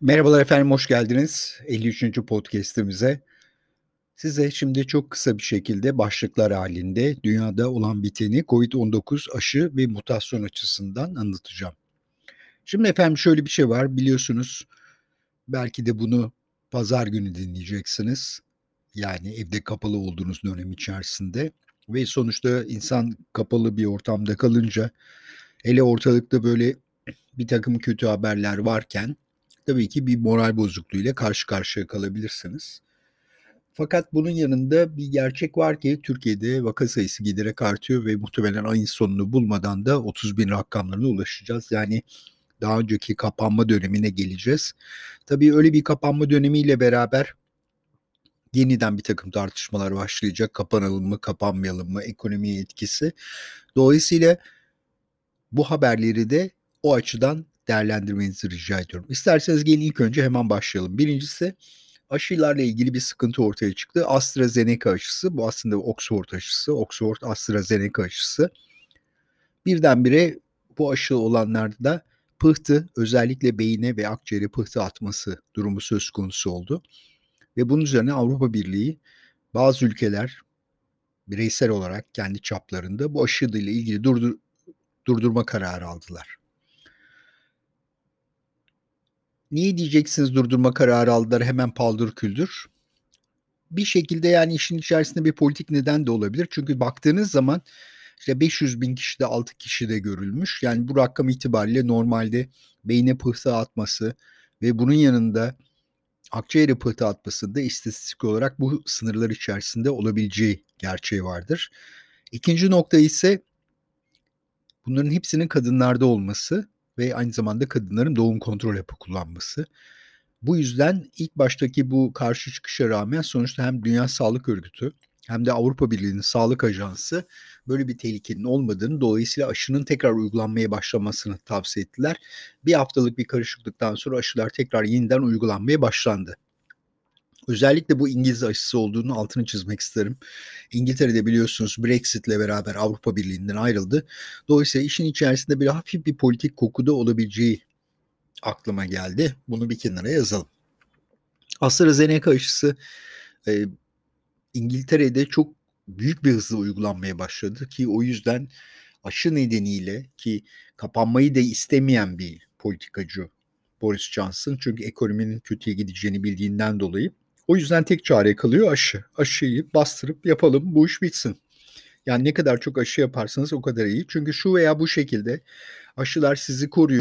Merhabalar efendim, hoş geldiniz 53. podcast'imize. Size şimdi çok kısa bir şekilde başlıklar halinde dünyada olan biteni COVID-19 aşı ve mutasyon açısından anlatacağım. Şimdi efendim şöyle bir şey var biliyorsunuz belki de bunu pazar günü dinleyeceksiniz. Yani evde kapalı olduğunuz dönem içerisinde ve sonuçta insan kapalı bir ortamda kalınca hele ortalıkta böyle bir takım kötü haberler varken tabii ki bir moral bozukluğuyla karşı karşıya kalabilirsiniz. Fakat bunun yanında bir gerçek var ki Türkiye'de vaka sayısı giderek artıyor ve muhtemelen ayın sonunu bulmadan da 30 bin rakamlarına ulaşacağız. Yani daha önceki kapanma dönemine geleceğiz. Tabii öyle bir kapanma dönemiyle beraber yeniden bir takım tartışmalar başlayacak. Kapanalım mı, kapanmayalım mı, ekonomiye etkisi. Dolayısıyla bu haberleri de o açıdan değerlendirmenizi rica ediyorum. İsterseniz gelin ilk önce hemen başlayalım. Birincisi aşılarla ilgili bir sıkıntı ortaya çıktı. AstraZeneca aşısı, bu aslında Oxford aşısı, Oxford AstraZeneca aşısı. Birdenbire bu aşı olanlarda pıhtı, özellikle beyine ve akciğere pıhtı atması durumu söz konusu oldu. Ve bunun üzerine Avrupa Birliği bazı ülkeler bireysel olarak kendi çaplarında bu aşı ile ilgili durdur, durdurma kararı aldılar. Niye diyeceksiniz durdurma kararı aldılar hemen paldır küldür? Bir şekilde yani işin içerisinde bir politik neden de olabilir. Çünkü baktığınız zaman işte 500 bin kişide 6 kişi de görülmüş. Yani bu rakam itibariyle normalde beyne pıhtı atması ve bunun yanında akciğere pıhtı atmasında istatistik olarak bu sınırlar içerisinde olabileceği gerçeği vardır. İkinci nokta ise bunların hepsinin kadınlarda olması ve aynı zamanda kadınların doğum kontrol hapı kullanması. Bu yüzden ilk baştaki bu karşı çıkışa rağmen sonuçta hem Dünya Sağlık Örgütü hem de Avrupa Birliği'nin Sağlık Ajansı böyle bir tehlikenin olmadığını dolayısıyla aşının tekrar uygulanmaya başlamasını tavsiye ettiler. Bir haftalık bir karışıklıktan sonra aşılar tekrar yeniden uygulanmaya başlandı. Özellikle bu İngiliz aşısı olduğunu altını çizmek isterim. İngiltere'de biliyorsunuz Brexit'le beraber Avrupa Birliği'nden ayrıldı. Dolayısıyla işin içerisinde bir hafif bir politik kokuda olabileceği aklıma geldi. Bunu bir kenara yazalım. AstraZeneca aşısı e, İngiltere'de çok büyük bir hızla uygulanmaya başladı ki o yüzden aşı nedeniyle ki kapanmayı da istemeyen bir politikacı Boris Johnson çünkü ekonominin kötüye gideceğini bildiğinden dolayı o yüzden tek çare kalıyor aşı. Aşıyı bastırıp yapalım bu iş bitsin. Yani ne kadar çok aşı yaparsanız o kadar iyi. Çünkü şu veya bu şekilde aşılar sizi koruyor.